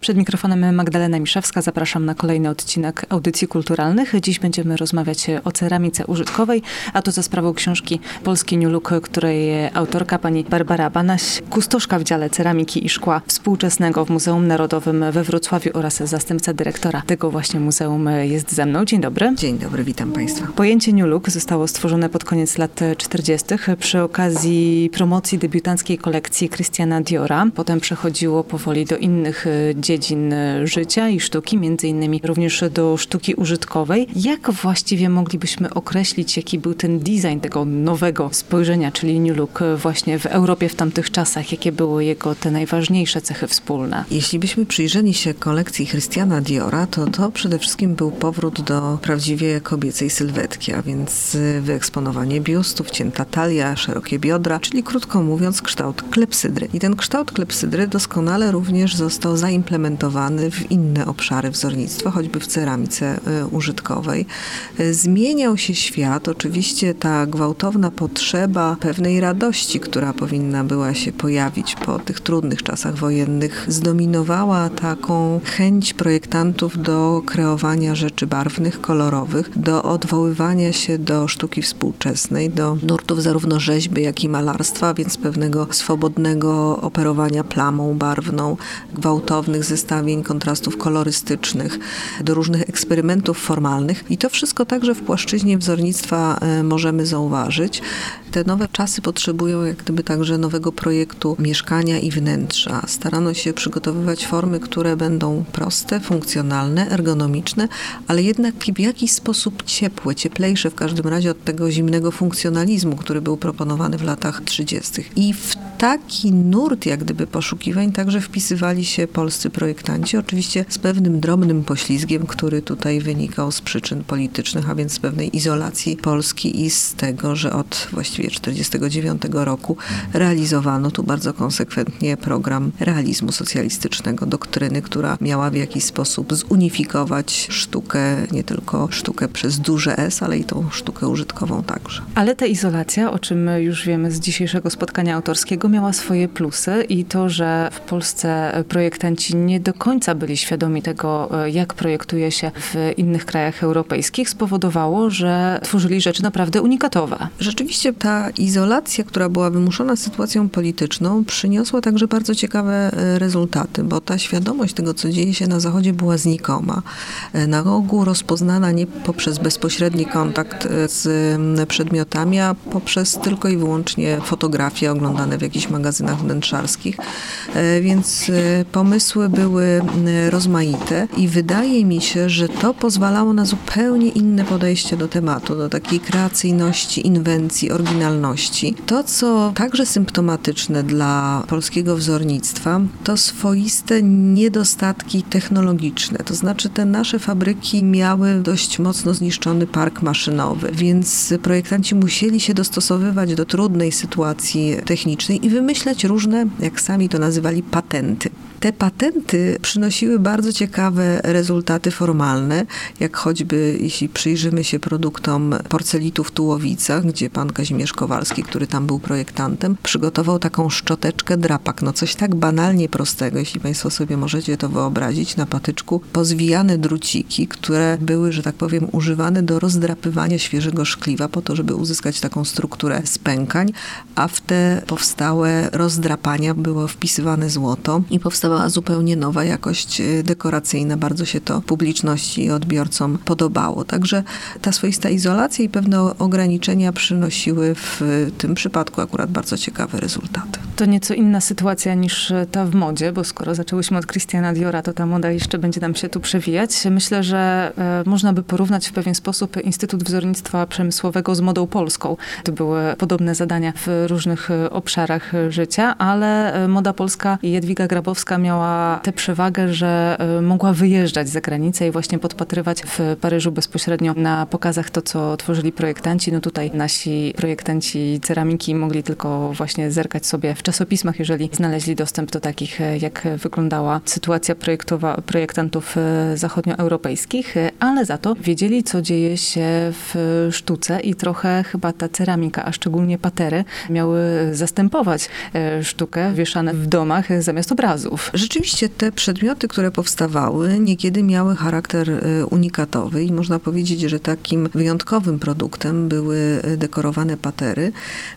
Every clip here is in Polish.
Przed mikrofonem Magdalena Miszewska. Zapraszam na kolejny odcinek audycji kulturalnych. Dziś będziemy rozmawiać o ceramice użytkowej, a to za sprawą książki Polski New Look, której autorka pani Barbara Banaś, kustoszka w dziale ceramiki i szkła współczesnego w Muzeum Narodowym we Wrocławiu oraz zastępca dyrektora tego właśnie muzeum jest ze mną. Dzień dobry. Dzień dobry, witam Państwa. Pojęcie New Look zostało stworzone pod koniec lat 40. przy okazji promocji debiutanckiej kolekcji Christiana Diora. Potem przechodziło powoli do innych dziedzin dziedzin życia i sztuki, między innymi również do sztuki użytkowej. Jak właściwie moglibyśmy określić, jaki był ten design tego nowego spojrzenia, czyli New Look właśnie w Europie w tamtych czasach? Jakie były jego te najważniejsze cechy wspólne? Jeśli byśmy przyjrzeli się kolekcji Christiana Diora, to to przede wszystkim był powrót do prawdziwie kobiecej sylwetki, a więc wyeksponowanie biustów, cięta talia, szerokie biodra, czyli krótko mówiąc kształt klepsydry. I ten kształt klepsydry doskonale również został zaimplementowany implementowany w inne obszary wzornictwa, choćby w ceramice e, użytkowej. E, zmieniał się świat, oczywiście ta gwałtowna potrzeba pewnej radości, która powinna była się pojawić po tych trudnych czasach wojennych, zdominowała taką chęć projektantów do kreowania rzeczy barwnych, kolorowych, do odwoływania się do sztuki współczesnej, do nurtów zarówno rzeźby, jak i malarstwa, więc pewnego swobodnego operowania plamą barwną, gwałtownych zestawień kontrastów kolorystycznych, do różnych eksperymentów formalnych i to wszystko także w płaszczyźnie wzornictwa e, możemy zauważyć. Te nowe czasy potrzebują jak gdyby także nowego projektu mieszkania i wnętrza. Starano się przygotowywać formy, które będą proste, funkcjonalne, ergonomiczne, ale jednak w jakiś sposób ciepłe, cieplejsze w każdym razie od tego zimnego funkcjonalizmu, który był proponowany w latach 30. I w taki nurt jak gdyby poszukiwań także wpisywali się polscy projektanci, oczywiście z pewnym drobnym poślizgiem, który tutaj wynikał z przyczyn politycznych, a więc z pewnej izolacji Polski i z tego, że od właściwie 1949 roku realizowano tu bardzo konsekwentnie program realizmu socjalistycznego, doktryny, która miała w jakiś sposób zunifikować sztukę, nie tylko sztukę przez duże S, ale i tą sztukę użytkową także. Ale ta izolacja, o czym już wiemy z dzisiejszego spotkania autorskiego, miała swoje plusy i to, że w Polsce projektanci nie do końca byli świadomi tego, e, jak projektuje się w innych krajach europejskich, spowodowało, że tworzyli rzeczy naprawdę unikatowe. Rzeczywiście ta izolacja, która była wymuszona sytuacją polityczną, przyniosła także bardzo ciekawe e, rezultaty, bo ta świadomość tego, co dzieje się na Zachodzie, była znikoma. E, na ogół rozpoznana nie poprzez bezpośredni kontakt z przedmiotami, a poprzez tylko i wyłącznie fotografie oglądane w jakichś magazynach wnętrzarskich. Więc pomysły były rozmaite i wydaje mi się, że to pozwalało na zupełnie inne podejście do tematu, do takiej kreacyjności, inwencji, oryginalności. To, co także symptomatyczne dla polskiego wzornictwa, to swoiste niedostatki technologiczne. To znaczy te nasze fabryki miały dość mocno zniszczony park maszynowy, więc projektanci musieli się dostosowywać do trudnej sytuacji technicznej i wymyślać różne, jak sami to nazywali, patenty. Te patenty przynosiły bardzo ciekawe rezultaty formalne, jak choćby jeśli przyjrzymy się produktom porcelitu w Tułowicach, gdzie pan Kazimierz Kowalski, który tam był projektantem, przygotował taką szczoteczkę drapak. No coś tak banalnie prostego, jeśli państwo sobie możecie to wyobrazić, na patyczku pozwijane druciki, które były, że tak powiem, używane do rozdrapywania świeżego szkliwa po to, żeby uzyskać taką strukturę spękań, a w te powstałe rozdrapania było wpisywane złoto i powstawała zupełnie nowa jakość y, dekoracyjna. Bardzo się to publiczności i odbiorcom podobało. Także ta swoista izolacja i pewne ograniczenia przynosiły w tym przypadku akurat bardzo ciekawe rezultaty. To nieco inna sytuacja niż ta w modzie, bo skoro zaczęłyśmy od Christiana Diora, to ta moda jeszcze będzie nam się tu przewijać. Myślę, że e, można by porównać w pewien sposób Instytut Wzornictwa Przemysłowego z modą polską. To były podobne zadania w różnych e, obszarach życia, ale e, moda polska i Jadwiga Grabowska miała tę przewagę, że e, mogła wyjeżdżać za granicę i właśnie podpatrywać w Paryżu bezpośrednio na pokazach to, co tworzyli projektanci. No tutaj nasi projektanci ceramiki mogli tylko właśnie zerkać sobie w czasopismach, jeżeli znaleźli dostęp do takich, e, jak wyglądała sytuacja projektowa, projektantów e, zachodnioeuropejskich, ale za to wiedzieli, co dzieje się w sztuce i trochę chyba ta ceramika, a szczególnie patery, miały zastępować sztukę wieszane w domach zamiast obrazów. Rzeczywiście te przedmioty, które powstawały, niekiedy miały charakter e, unikatowy i można powiedzieć, że takim wyjątkowym produktem były e, dekorowane patery.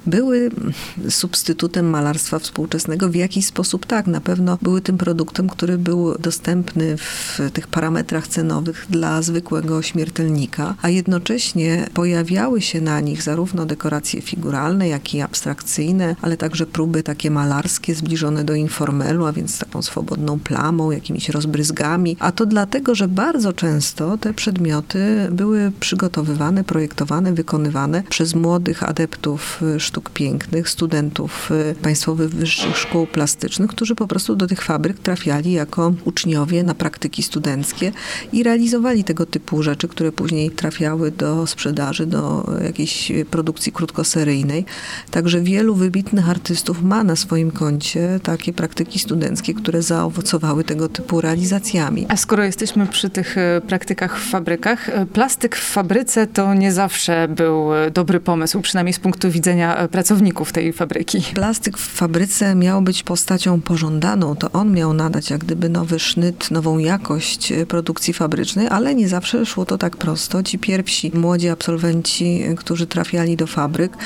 Były mm, substytutem malarstwa współczesnego. W jakiś sposób tak, na pewno były tym produktem, który był dostępny w tych parametrach cenowych dla zwykłego śmiertelnika, a jednocześnie pojawiały się na nich zarówno dekoracje figuralne, jak i abstrakcyjne, ale także próby takie malarskie zbliżone do informelu, a więc taką swobodną plamą, jakimiś rozbryzgami, a to dlatego, że bardzo często te przedmioty były przygotowywane, projektowane, wykonywane przez młodych adeptów sztuk pięknych, studentów państwowych wyższych szkół plastycznych, którzy po prostu do tych fabryk trafiali jako uczniowie na praktyki studenckie i realizowali tego typu rzeczy, które później trafiały do sprzedaży, do jakiejś produkcji krótkoseryjnej. Także wielu wybitnych artystów ma na swoim koncie takie praktyki studenckie, które zaowocowały tego typu realizacjami. A skoro jesteśmy przy tych e, praktykach w fabrykach, e, plastyk w fabryce to nie zawsze był e, dobry pomysł, przynajmniej z punktu widzenia pracowników tej fabryki. Plastyk w fabryce miał być postacią pożądaną, to on miał nadać jak gdyby nowy sznyt, nową jakość produkcji fabrycznej, ale nie zawsze szło to tak prosto. Ci pierwsi młodzi absolwenci, którzy trafiali do fabryk,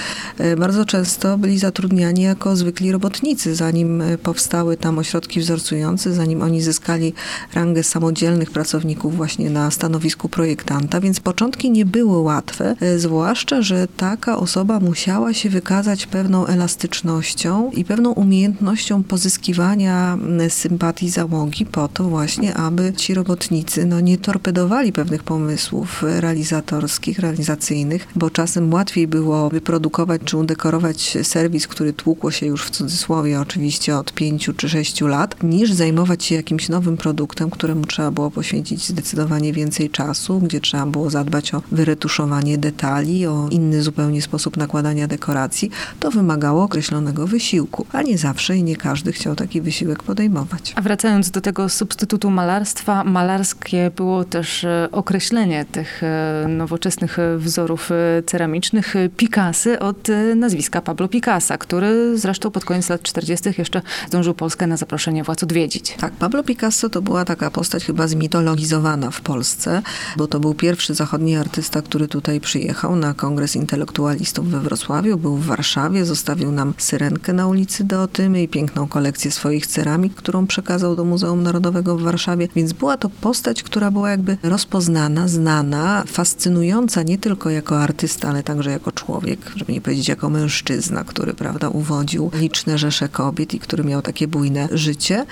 bardzo często byli zatrudniani jako zwykli robotnicy, zanim powstały tam ośrodki wzorcujące, zanim oni zyskali rangę samodzielnych pracowników właśnie na stanowisku projektanta, więc początki nie były łatwe, e, zwłaszcza, że taka osoba musiała się wykazać pewną elastycznością i pewną umiejętnością pozyskiwania sympatii załogi po to właśnie, aby ci robotnicy no, nie torpedowali pewnych pomysłów realizatorskich, realizacyjnych, bo czasem łatwiej było wyprodukować czy udekorować serwis, który tłukło się już w cudzysłowie oczywiście od pięciu czy sześciu lat, niż zajmować się jakimś nowym produktem, któremu trzeba było poświęcić zdecydowanie więcej czasu, gdzie trzeba było zadbać o wyretuszowanie detali, o inny zupełnie sposób nakładania dekoracji, to wymagało określonego wysiłku, a nie zawsze i nie każdy chciał taki wysiłek podejmować. A wracając do tego substytutu malarstwa, malarskie było też e, określenie tych e, nowoczesnych e, wzorów ceramicznych Picassy od nazwiska Pablo Picassa, który zresztą pod koniec lat 40. jeszcze zdążył Polskę na zaproszenie władz odwiedzić. Tak, Pablo Picasso to była taka postać chyba zmitologizowana w Polsce, bo to był pierwszy zachodni artysta, który tutaj przyjechał na Kongres Intelektualistów we Wrocławiu, był w Warszawie, zostawił nam syrenkę na ulicy Deotymy i piękną kolekcję swoich ceramik, którą przekazał do Muzeum Narodowego w Warszawie, więc była to postać, która była jakby rozpoznana, znana, fascynująca nie tylko jako artysta, ale także jako człowiek, żeby nie powiedzieć jako mężczyzna, który, prawda, uwodził liczne rzesze kobiet i który miał takie bujne życie,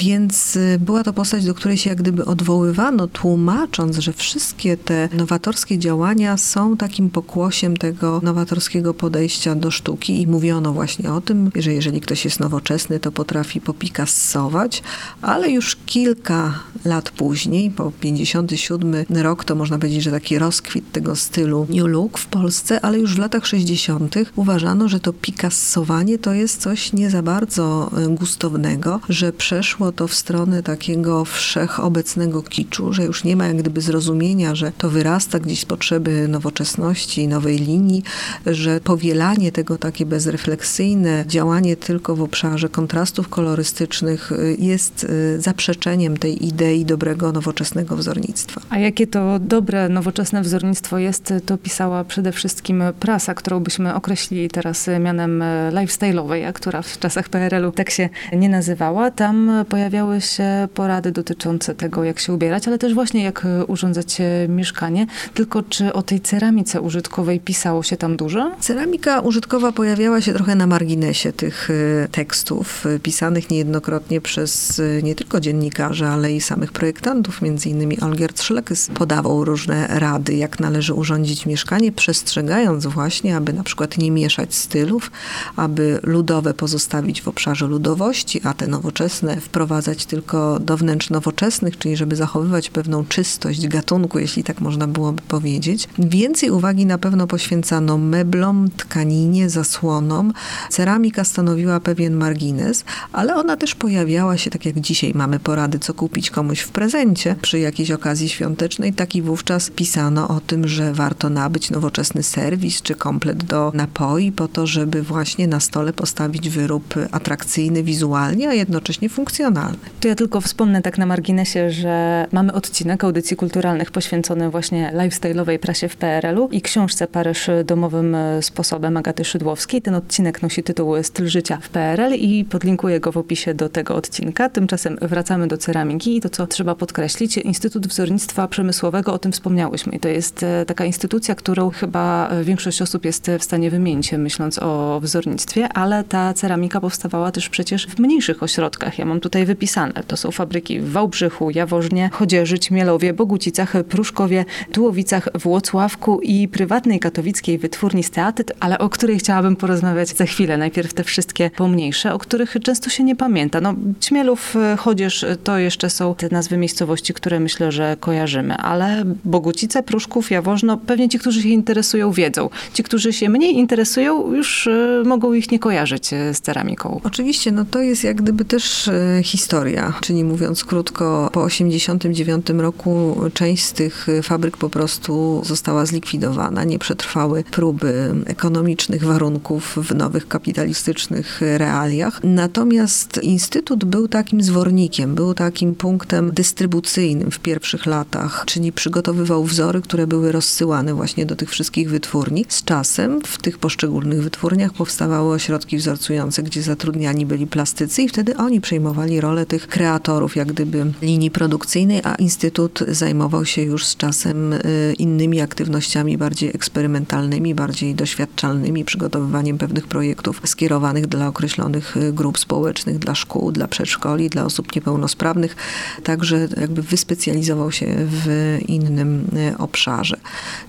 więc y, była to postać, do której się jak gdyby odwoływano, tłumacząc, że wszystkie te nowatorskie działania są takim pokłosiem tego nowatorskiego podejścia do sztuki i mówiono właśnie o tym, że jeżeli ktoś jest nowoczesny, to potrafi popikassować, ale już kilka lat później, po 57 rok, to można powiedzieć, że taki rozkwit tego stylu New Look w Polsce, ale już w latach 60. uważano, że to pikassowanie to jest coś nie za bardzo y, gustownego, że przeszło to w stronę takiego wszechobecnego kiczu, że już nie ma jak gdyby zrozumienia, że to wyrasta gdzieś z potrzeby nowoczesności, nowej linii, że powielanie tego takie bezrefleksyjne działanie tylko w obszarze kontrastów kolorystycznych y, jest y, zaprzeczeniem tej idei dobrego, nowoczesnego wzornictwa. A jakie to dobre, nowoczesne wzornictwo jest, to pisała przede wszystkim prasa, którą byśmy określili teraz mianem lifestyle'owej, a która w czasach PRL-u tak się nie nazywała. Tam pojawiały się porady dotyczące tego, jak się ubierać, ale też właśnie jak urządzać mieszkanie. Tylko czy o tej ceramice użytkowej pisało się tam dużo? Ceramika użytkowa pojawiała się trochę na marginesie tych y, tekstów, pisanych niejednokrotnie przez nie tylko dziennikarzy, ale i samych projektantów. Między innymi Olgierd Szlekys podawał różne rady, jak należy urządzić mieszkanie, przestrzegając właśnie, aby na przykład nie mieszać stylów, aby ludowe pozostawić w obszarze ludowości, a te nowoczesne wprowadzić sprowadzać tylko do wnętrz nowoczesnych, czyli żeby zachowywać pewną czystość gatunku, jeśli tak można byłoby powiedzieć. Więcej uwagi na pewno poświęcano meblom, tkaninie, zasłonom. Ceramika stanowiła pewien margines, ale ona też pojawiała się, tak jak dzisiaj mamy porady, co kupić komuś w prezencie przy jakiejś okazji świątecznej, tak i wówczas pisano o tym, że warto nabyć nowoczesny serwis czy komplet do napoi po to, żeby właśnie na stole postawić wyrób atrakcyjny wizualnie, a jednocześnie funkcjonalny. To ja tylko wspomnę tak na marginesie, że mamy odcinek audycji kulturalnych poświęcony właśnie lifestyle'owej prasie w PRL-u i książce Paryż domowym sposobem Agaty Szydłowskiej. Ten odcinek nosi tytuł Styl życia w PRL i podlinkuję go w opisie do tego odcinka. Tymczasem wracamy do ceramiki i to, co trzeba podkreślić, Instytut Wzornictwa Przemysłowego, o tym wspomniałyśmy. I to jest e, taka instytucja, którą chyba e, większość osób jest w stanie wymienić, myśląc o wzornictwie, ale ta ceramika powstawała też przecież w mniejszych ośrodkach. Ja mam tutaj wypisane. To są fabryki w Wałbrzychu, Jaworznie, Chodzieży, Mielowie, Bogucicach, Pruszkowie, Tułowicach, Włocławku i prywatnej katowickiej wytwórni Steatyt, ale o której chciałabym porozmawiać za chwilę. Najpierw te wszystkie pomniejsze, o których często się nie pamięta. No, Ćmielów, Chodzież to jeszcze są te nazwy miejscowości, które myślę, że kojarzymy, ale Bogucice, Pruszków, Jaworzno, pewnie ci, którzy się interesują, wiedzą. Ci, którzy się mniej interesują, już e, mogą ich nie kojarzyć e, z ceramiką. Oczywiście, no to jest jak gdyby też e, historia, czyli mówiąc krótko, po 89 roku część z tych fabryk po prostu została zlikwidowana. Nie przetrwały próby ekonomicznych warunków w nowych kapitalistycznych realiach. Natomiast Instytut był takim zwornikiem, był takim punktem dystrybucyjnym w pierwszych latach, czyli przygotowywał wzory, które były rozsyłane właśnie do tych wszystkich wytwórni. Z czasem w tych poszczególnych wytwórniach powstawały ośrodki wzorcujące, gdzie zatrudniani byli plastycy i wtedy oni przejmowali rolę tych kreatorów, jak gdyby linii produkcyjnej, a Instytut zajmował się już z czasem y, innymi aktywnościami bardziej eksperymentalnymi, bardziej doświadczalnymi, przygotowywaniem pewnych projektów skierowanych dla określonych y, grup społecznych, dla szkół, dla przedszkoli, dla osób niepełnosprawnych. Także jakby wyspecjalizował się w innym y, obszarze.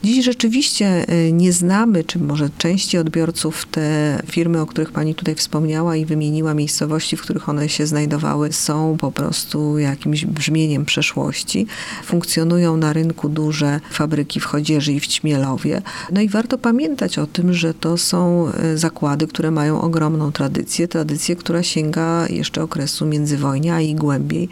Dziś rzeczywiście nie znamy, czy może części odbiorców te firmy, o których pani tutaj wspomniała i wymieniła miejscowości, w których one się znajdowały, są po prostu jakimś brzmieniem przeszłości. Funkcjonują na rynku duże fabryki w Chodzieży i w Ćmielowie. No i warto pamiętać o tym, że to są e, zakłady, które mają ogromną tradycję, tradycję, która sięga jeszcze okresu międzywojnia i głębiej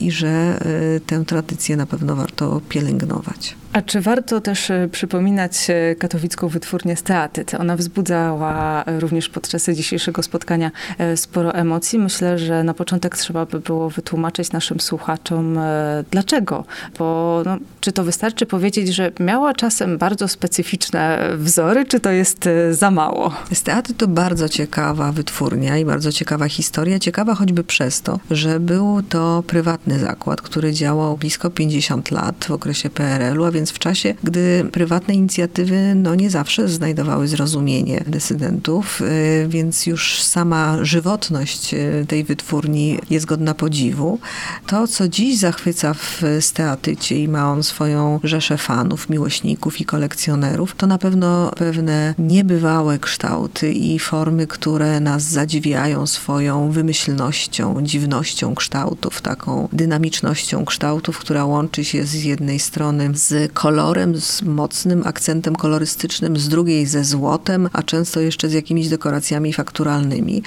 i że e, tę tradycję na pewno warto pielęgnować. A czy warto też e, przypominać e, katowicką wytwórnię Steatyt? Ona wzbudzała e, również podczas dzisiejszego spotkania sporo emocji. Myślę, że na początek trzeba by było wytłumaczyć naszym słuchaczom dlaczego. Bo no, czy to wystarczy powiedzieć, że miała czasem bardzo specyficzne wzory, czy to jest za mało? Steatyt to bardzo ciekawa wytwórnia i bardzo ciekawa historia. Ciekawa choćby przez to, że był to prywatny zakład, który działał blisko 50 lat w okresie PRL-u, a więc więc w czasie, gdy prywatne inicjatywy no nie zawsze znajdowały zrozumienie decydentów, y, więc już sama żywotność y, tej wytwórni jest godna podziwu. To, co dziś zachwyca w Steatycie i ma on swoją rzeszę fanów, miłośników i kolekcjonerów, to na pewno pewne niebywałe kształty i formy, które nas zadziwiają swoją wymyślnością, dziwnością kształtów, taką dynamicznością kształtów, która łączy się z jednej strony z kolorem, z mocnym akcentem kolorystycznym, z drugiej ze złotem, a często jeszcze z jakimiś dekoracjami fakturalnymi.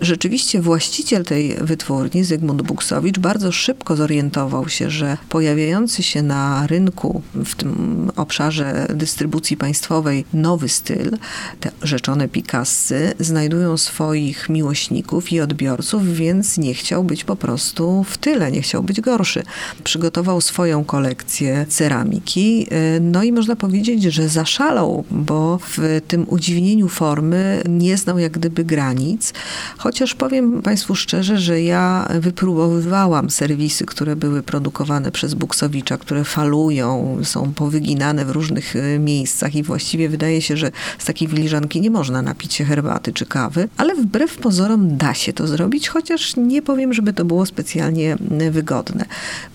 Rzeczywiście właściciel tej wytwórni, Zygmunt Buksowicz, bardzo szybko zorientował się, że pojawiający się na rynku w tym obszarze dystrybucji państwowej nowy styl, te rzeczone Picassy, znajdują swoich miłośników i odbiorców, więc nie chciał być po prostu w tyle, nie chciał być gorszy. Przygotował swoją kolekcję ceramiki, Y, no i można powiedzieć, że zaszalał, bo w tym udziwnieniu formy nie znał jak gdyby granic. Chociaż powiem Państwu szczerze, że ja wypróbowywałam serwisy, które były produkowane przez Buksowicza, które falują, są powyginane w różnych y, miejscach i właściwie wydaje się, że z takiej filiżanki nie można napić się herbaty czy kawy, ale wbrew pozorom da się to zrobić, chociaż nie powiem, żeby to było specjalnie y, wygodne.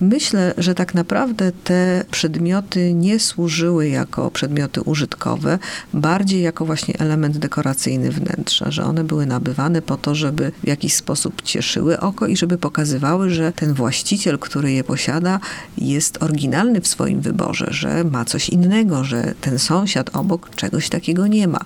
Myślę, że tak naprawdę te przedmioty nie służyły jako przedmioty użytkowe, bardziej jako właśnie element dekoracyjny wnętrza, że one były nabywane po to, żeby w jakiś sposób cieszyły oko i żeby pokazywały, że ten właściciel, który je posiada, jest oryginalny w swoim wyborze, że ma coś innego, że ten sąsiad obok czegoś takiego nie ma.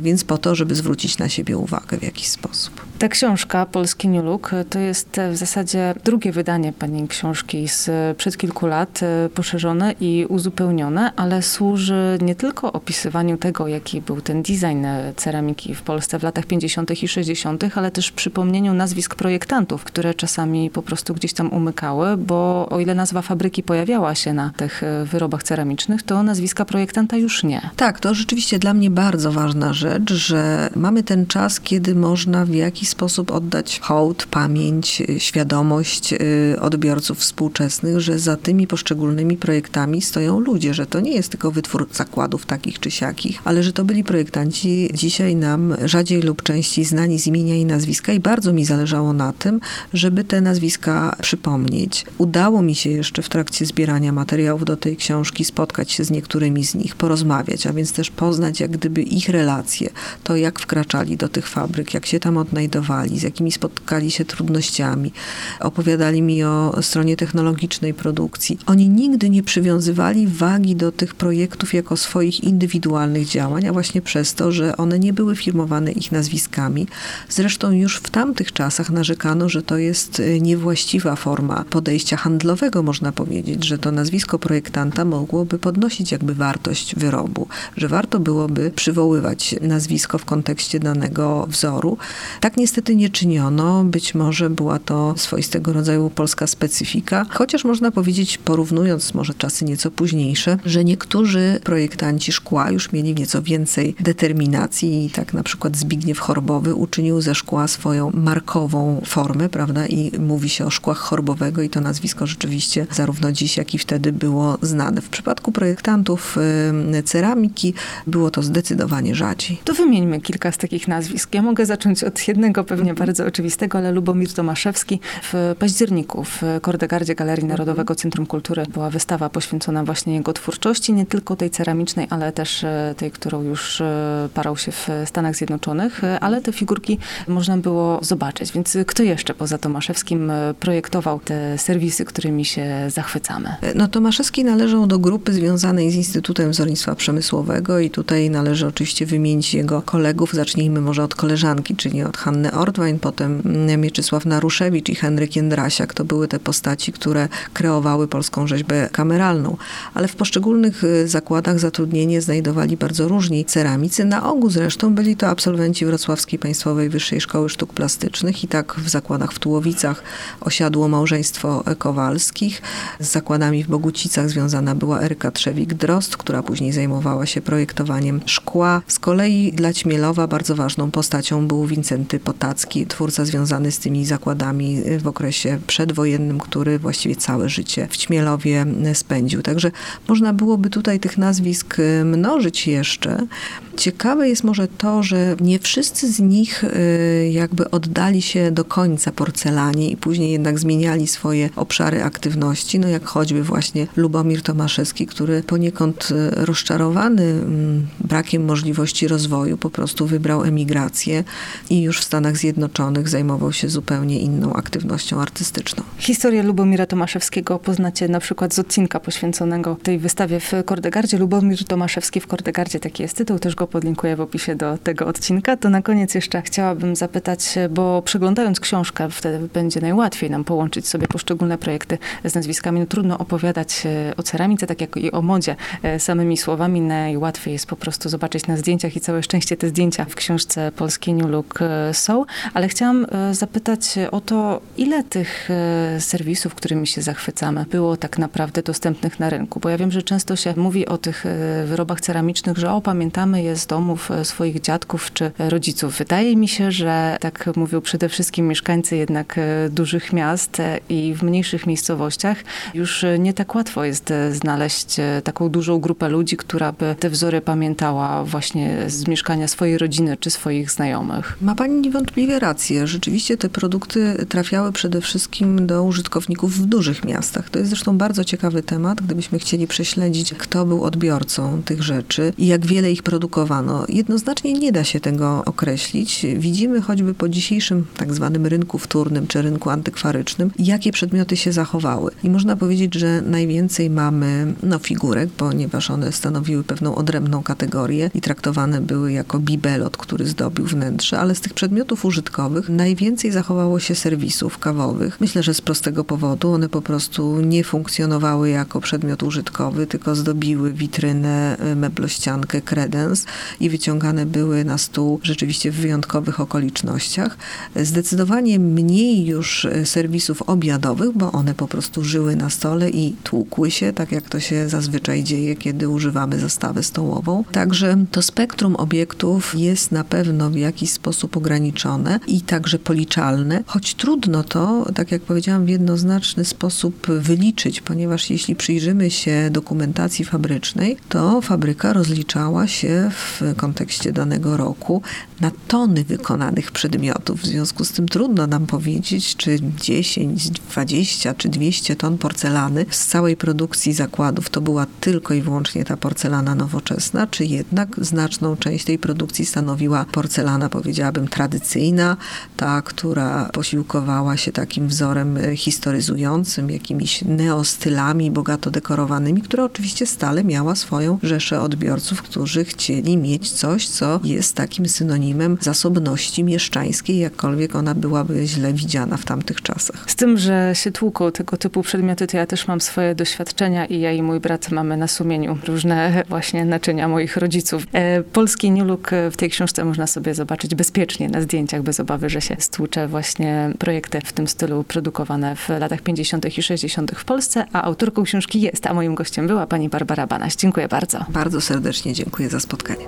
Więc po to, żeby zwrócić na siebie uwagę w jakiś sposób. Ta książka, Polski New Look, to jest w zasadzie drugie wydanie pani książki z przed kilku lat, e, poszerzone i uzupełnione, ale służy nie tylko opisywaniu tego, jaki był ten design ceramiki w Polsce w latach 50. i 60., ale też przypomnieniu nazwisk projektantów, które czasami po prostu gdzieś tam umykały, bo o ile nazwa fabryki pojawiała się na tych e, wyrobach ceramicznych, to nazwiska projektanta już nie. Tak, to rzeczywiście dla mnie bardzo ważna rzecz, że mamy ten czas, kiedy można w jakiś sposób oddać hołd, pamięć, świadomość y, odbiorców współczesnych, że za tymi poszczególnymi projektami stoją ludzie, że to nie jest tylko wytwór zakładów takich czy siakich, ale że to byli projektanci dzisiaj nam rzadziej lub częściej znani z imienia i nazwiska i bardzo mi zależało na tym, żeby te nazwiska przypomnieć. Udało mi się jeszcze w trakcie zbierania materiałów do tej książki spotkać się z niektórymi z nich, porozmawiać, a więc też poznać jak gdyby ich relacje, to jak wkraczali do tych fabryk, jak się tam odnajdowali, z jakimi spotkali się trudnościami. Opowiadali mi o stronie technologicznej produkcji. Oni nigdy nie przywiązywali wagi do tych projektów jako swoich indywidualnych działań, a właśnie przez to, że one nie były firmowane ich nazwiskami. Zresztą już w tamtych czasach narzekano, że to jest e, niewłaściwa forma podejścia handlowego, można powiedzieć, że to nazwisko projektanta mogłoby podnosić jakby wartość wyrobu, że warto byłoby przywoływać nazwisko w kontekście danego wzoru. Tak niestety nie czyniono. Być może była to swoistego rodzaju polska specyfika, chociaż można powiedzieć, porównując może czasy nieco późniejsze, że niektórzy projektanci szkła już mieli nieco więcej determinacji i tak na przykład Zbigniew Chorbowy uczynił ze szkła swoją markową formę, prawda, i mówi się o szkłach Chorbowego i to nazwisko rzeczywiście zarówno dziś, jak i wtedy było znane. W przypadku projektantów ceramiki było to zdecydowanie rzadziej. To wymieńmy kilka z takich nazwisk. Ja mogę zacząć od jednego pewnie mhm. bardzo oczywistego, ale Lubomir Tomaszewski w październiku w Kordegardzie Galerii Narodowego Centrum Kultury była wystawa poświęcona właśnie jego twórczości, nie tylko tej ceramicznej, ale też e, tej, którą już e, parał się w Stanach Zjednoczonych, e, ale te figurki można było zobaczyć. Więc kto jeszcze poza Tomaszewskim projektował te serwisy, którymi się zachwycamy? No Tomaszewski należał do grupy związanej z Instytutem Wzornictwa Przemysłowego i tutaj należy oczywiście wymienić jego kolegów. Zacznijmy może od koleżanki, czyli od Hanny Ortwein, potem Mieczysław Naruszewicz i Henryk Jędrasiak. To były te postaci, które kreowały polską rzeźbę kameralną. Ale w poszczególnych y, zakładach zatrudnienie znajdowali bardzo różni ceramicy. Na ogół zresztą byli to absolwenci Wrocławskiej Państwowej Wyższej Szkoły Sztuk Plastycznych i tak w zakładach w Tułowicach osiadło małżeństwo Kowalskich. Z zakładami w Bogucicach związana była Eryka Trzewik-Drost, która później zajmowała się projektowaniem szkła. Z kolei dla Ćmielowa bardzo ważną postacią był Wincenty Potacki, twórca związany z tymi zakładami w okresie przedwojennym, który właściwie całe życie w Ćmielowie spędził. Także można byłoby tutaj tych nazwisk mnożyć jeszcze. Ciekawe jest może to, że nie wszyscy z nich y, jakby oddali się do końca porcelanie i później jednak zmieniali swoje obszary aktywności, no jak choćby właśnie Lubomir Tomaszewski, który poniekąd y, rozczarowany mm, brakiem możliwości rozwoju po prostu wybrał emigrację i już w Stanach Zjednoczonych zajmował się zupełnie inną aktywnością artystyczną. Historię Lubomira Tomaszewskiego poznacie na przykład z odcinka poświęconego tej wystawie w Kordegardzie. Lubomir Tomaszewski w Kordegardzie, taki jest tytuł, też go podlinkuję w opisie do tego odcinka. To na koniec jeszcze chciałabym zapytać, bo przeglądając książkę, wtedy będzie najłatwiej nam połączyć sobie poszczególne projekty z nazwiskami. No, trudno opowiadać e, o ceramice, tak jak i o modzie e, samymi słowami. Najłatwiej jest po prostu zobaczyć na zdjęciach i całe szczęście te zdjęcia w książce Polski New Look e, Ale chciałam zapytać o to, ile tych serwisów, którymi się zachwycamy, było tak naprawdę dostępnych na rynku. Bo ja wiem, że często się mówi o tych wyrobach ceramicznych, że o, pamiętamy je z domów e, swoich dziadków czy rodziców. Wydaje mi się, że tak mówią przede wszystkim mieszkańcy jednak e, dużych miast e, i w mniejszych miejscowościach już nie tak łatwo jest znaleźć taką dużą grupę ludzi, która by te wzory pamiętała właśnie z mieszkania swojej rodziny czy swoich znajomych. Ma pani niewątpliwie rację. Rzeczywiście te produkty trafiały przede wszystkim do użytkowników w dużych miastach. To jest zresztą bardzo ciekawy temat, gdybyśmy chcieli prześledzić, kto był odbiorcą tych rzeczy i jak wiele ich produkowano. Jednoznacznie nie da się tego określić. Widzimy choćby po dzisiejszym tak zwanym rynku wtórnym czy rynku antykwarycznym, jakie przedmioty się zachowały. I można powiedzieć, że najwięcej mamy no, figurek, ponieważ one stanowiły pewną odrębną kategorię i traktowane były jako bibelot, który zdobił wnętrze, ale z tych przedmiotów użytkowych najwięcej zachowało się serwisów kawowych. Myślę, że z prostego powodu one po prostu nie funkcjonowały jako przedmiot użytkowy, tylko zdobiły witrynę, e, meblościankę, kredens i wyciągane były na stół rzeczywiście w wyjątkowych okolicznościach. Zdecydowanie mniej już e, serwisów obiadowych, bo one po prostu żyły na stole i tłukły się, tak jak to się zazwyczaj dzieje, kiedy używamy zastawę stołową. Także to spektrum obiektów jest na pewno w jakiś sposób ograniczone i także policzalne, choć trudno to, tak jak powiedziałam, w jednoznaczny sposób wyliczyć, ponieważ jeśli przyjrzymy się dokumentacji fabrycznej, to fabryka rozliczała się w kontekście danego roku na tony wykonanych przedmiotów. W związku z tym trudno nam powiedzieć, czy 10, 20 czy 200 ton porcelany z całej produkcji zakładów to była tylko i wyłącznie ta porcelana nowoczesna, czy jednak znaczną część tej produkcji stanowiła porcelana, powiedziałabym, tradycyjna, ta, która posiłkowała się takim wzorem e, historyzującym, jakimiś neostylami bogato dekorowanymi, która oczywiście stale miała swoją rzeszę odbiorców, którzy chcieli mieć coś, co jest takim synonimem zasobności mieszczańskiej, jakkolwiek ona byłaby źle widziana w tamtych czasach. Z tym, że się tłuką tego typu przedmioty, to ja też mam swoje doświadczenia i ja i mój brat mamy na sumieniu różne właśnie naczynia moich rodziców. E, polski New Look w tej książce można sobie zobaczyć bezpiecznie na zdjęciach, bez obawy, że się stłucze właśnie projekty w tym stylu produkowane w latach 50. i 60. w Polsce, a autorką książki jest, a moim gościem była pani Barbara Banaś. Dziękuję bardzo. Bardzo serdecznie dziękuję za spotkanie.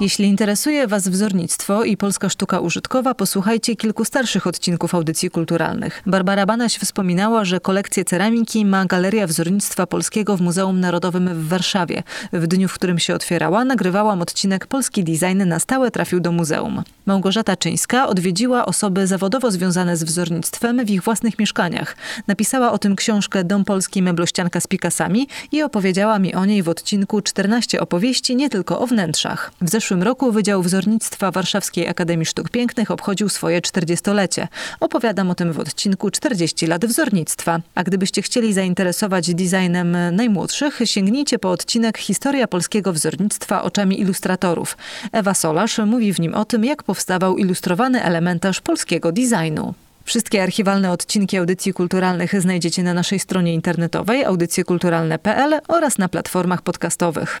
Jeśli interesuje Was wzornictwo i polska sztuka użytkowa, posłuchajcie kilku starszych odcinków audycji kulturalnych. Barbara Banaś wspominała, że kolekcję ceramiki ma Galeria Wzornictwa Polskiego w Muzeum Narodowym w Warszawie. W dniu, w którym się otwierała, nagrywałam odcinek Polski Design na stałe trafił do muzeum. Małgorzata Czyńska odwiedziła osoby zawodowo związane z wzornictwem w ich własnych mieszkaniach. Napisała o tym książkę Dom Polski Meblościanka z Pikasami i opowiedziała mi o niej w odcinku 14 opowieści nie tylko o wnętrzach. W zeszłym roku Wydział Wzornictwa Warszawskiej Akademii Sztuk Pięknych obchodził swoje 40-lecie. Opowiadam o tym w odcinku 40 lat wzornictwa. A gdybyście chcieli zainteresować designem najmłodszych, sięgnijcie po odcinek Historia polskiego wzornictwa oczami ilustratorów. Ewa Solarz mówi w nim o tym, jak powstawał ilustrowany elementarz polskiego designu. Wszystkie archiwalne odcinki audycji kulturalnych znajdziecie na naszej stronie internetowej audycjekulturalne.pl oraz na platformach podcastowych.